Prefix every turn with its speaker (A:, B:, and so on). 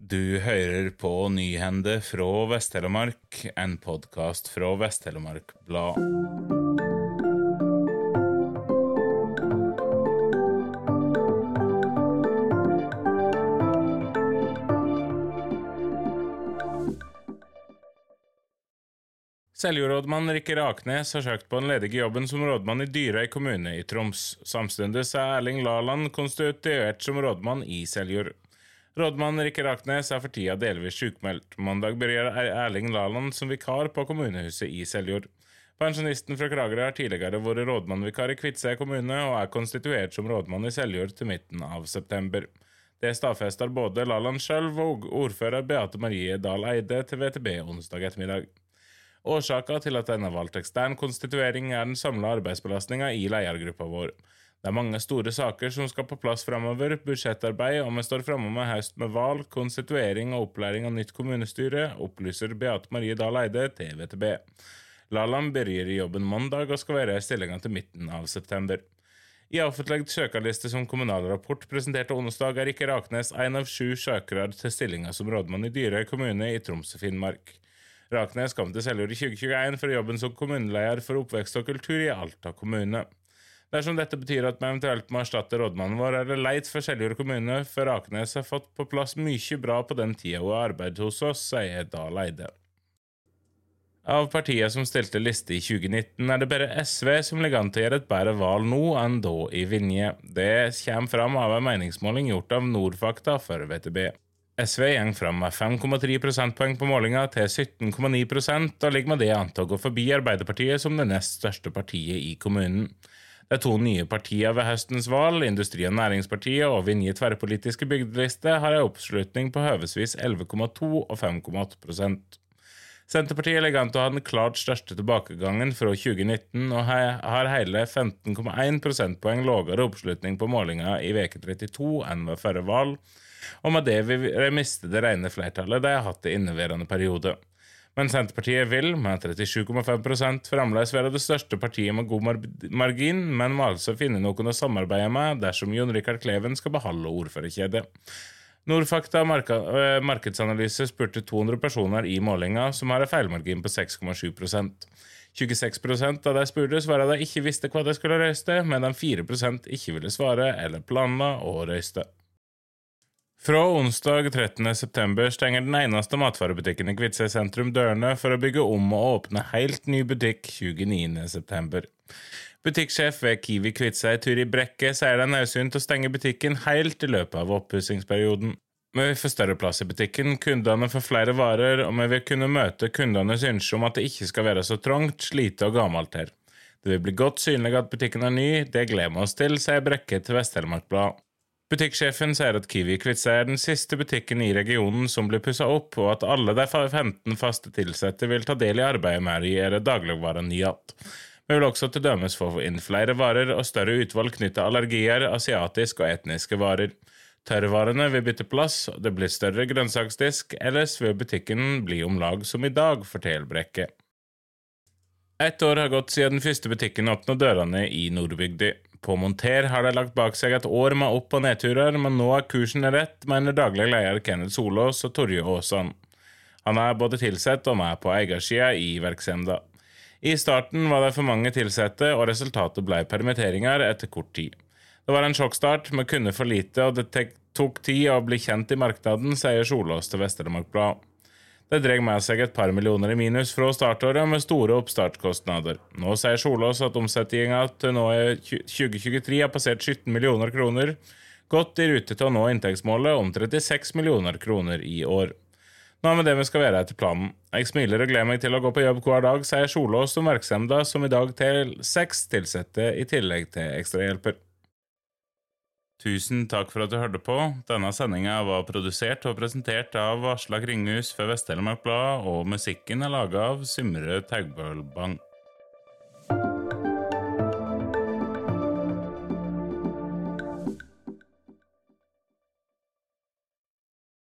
A: Du hører på Nyhende fra Vest-Telemark, en podkast fra Vest-Telemark Blad. Seljordrådmann Rikke Raknes har søkt på den ledige jobben som rådmann i Dyrøy kommune i Troms. Samtidig er Erling Laland konstituert som rådmann i Seljord. Rådmann Rikke Raknes er for tida delvis sykmeldt. Mandag begynner Erling Laland som vikar på kommunehuset i Seljord. Pensjonisten fra Kragerø har tidligere vært rådmannvikar i Kviteseid kommune, og er konstituert som rådmann i Seljord til midten av september. Det stadfester både Laland sjøl og ordfører Beate Marie Dahl Eide til VTB onsdag ettermiddag. Årsaka til at en har valgt ekstern konstituering, er den samla arbeidsbelastninga i ledergruppa vår. Det er mange store saker som skal på plass framover, budsjettarbeid, og vi står framme med høst med valg, konstituering og opplæring av nytt kommunestyre, opplyser Beate Marie Dahl Eide til VTB. Lalam begynner i jobben mandag og skal være i stillinga til midten av september. I offentlig søkerliste som Kommunal Rapport presenterte onsdag, er ikke Raknes en av sju søkere til stillinga som rådmann i Dyrøy kommune i Troms og Finnmark. Raknes kom til Seljord i 2021 for jobben som kommuneleder for oppvekst og kultur i Alta kommune. Dersom dette betyr at vi eventuelt må erstatte rådmannen vår, er det leit for Seljord kommune, for Akenes har fått på plass mye bra på den tida hun har arbeidet hos oss, sier Dahl Eide. Av partiene som stilte liste i 2019, er det bare SV som ligger an til å gjøre et bedre valg nå enn da i Vinje. Det kommer fram av en meningsmåling gjort av Nordfakta for VTB. SV går fram med 5,3 prosentpoeng på målinga til 17,9 og ligger med det an til å gå forbi Arbeiderpartiet som det nest største partiet i kommunen. De to nye partier ved høstens valg, Industri- og Næringspartiet og Vinje tverrpolitiske bygdeliste, har en oppslutning på høvesvis 11,2 og 5,8 Senterpartiet ligger an til å ha den klart største tilbakegangen fra 2019, og har hele 15,1 prosentpoeng lavere oppslutning på målinga i veke 32 enn ved forrige valg, og med det vil de miste det rene flertallet de har hatt i inneværende periode. Men Senterpartiet vil, med 37,5 fremdeles være det største partiet med god margin, men må altså finne noen å samarbeide med dersom Jon Rikard Kleven skal beholde ordførerkjedet. Nordfakta eh, markedsanalyse spurte 200 personer i målinga, som har en feilmargin på 6,7% 26% av de spurte svarer de ikke visste hva de skulle røyste, medan 4% ikke ville svare eller planla å røyste. Fra onsdag 13.9 stenger den eneste matvarebutikken i Kviteseid sentrum dørene for å bygge om og åpne helt ny butikk 29.9. Butikksjef ved Kiwi Kviteseid, Turi Brekke, sier det er nødsynt å stenge butikken helt i løpet av oppussingsperioden. Vi vil få større plass i butikken, kundene får flere varer, og vi vil kunne møte kundenes ønske om at det ikke skal være så trangt, slite og gammelt her. Det vil bli godt synlig at butikken er ny, det gleder vi oss til, sier Brekke til Vest-Telemark Blad. Butikksjefen sier at Kiwi Kviteseid er den siste butikken i regionen som blir pussa opp, og at alle de 15 faste ansatte vil ta del i arbeidet med å gjøre dagligvarene nye igjen. Vi vil også til dømes få inn flere varer og større utvalg knyttet allergier, asiatiske og etniske varer. Tørrvarene vil bytte plass, og det blir større grønnsaksdisk, ellers vil butikken bli om lag som i dag, forteller Brekke. Ett år har gått siden den første butikken åpna dørene i Nordbygda. På Monter har de lagt bak seg et år med opp- og nedturer, men nå er kursen rett, mener daglig leder Kenneth Solås og Torje Aasan. Han er både tilsatt og med på eiersida i virksomheten. I starten var det for mange ansatte, og resultatet ble permitteringer etter kort tid. Det var en sjokkstart, vi kunne for lite, og det tok tid å bli kjent i markedet, sier Solås til Vest-Telemark Blad. Det drar med seg et par millioner i minus fra startåret, med store oppstartskostnader. Nå sier Solås at omsetninga til nå i 2023 har passert 17 millioner kroner, godt i rute til å nå inntektsmålet om 36 millioner kroner i år. Nå er vi det vi skal være etter planen. Jeg smiler og gleder meg til å gå på jobb hver dag, sier Solås som virksomheten som i dag til seks ansatte i tillegg til ekstrahjelper. Tusen takk for at du hørte på. Denne sendinga var produsert og presentert av Aslak Kringhus for Vest-Telemark Blad, og musikken er laga av Symre Taugbølbang.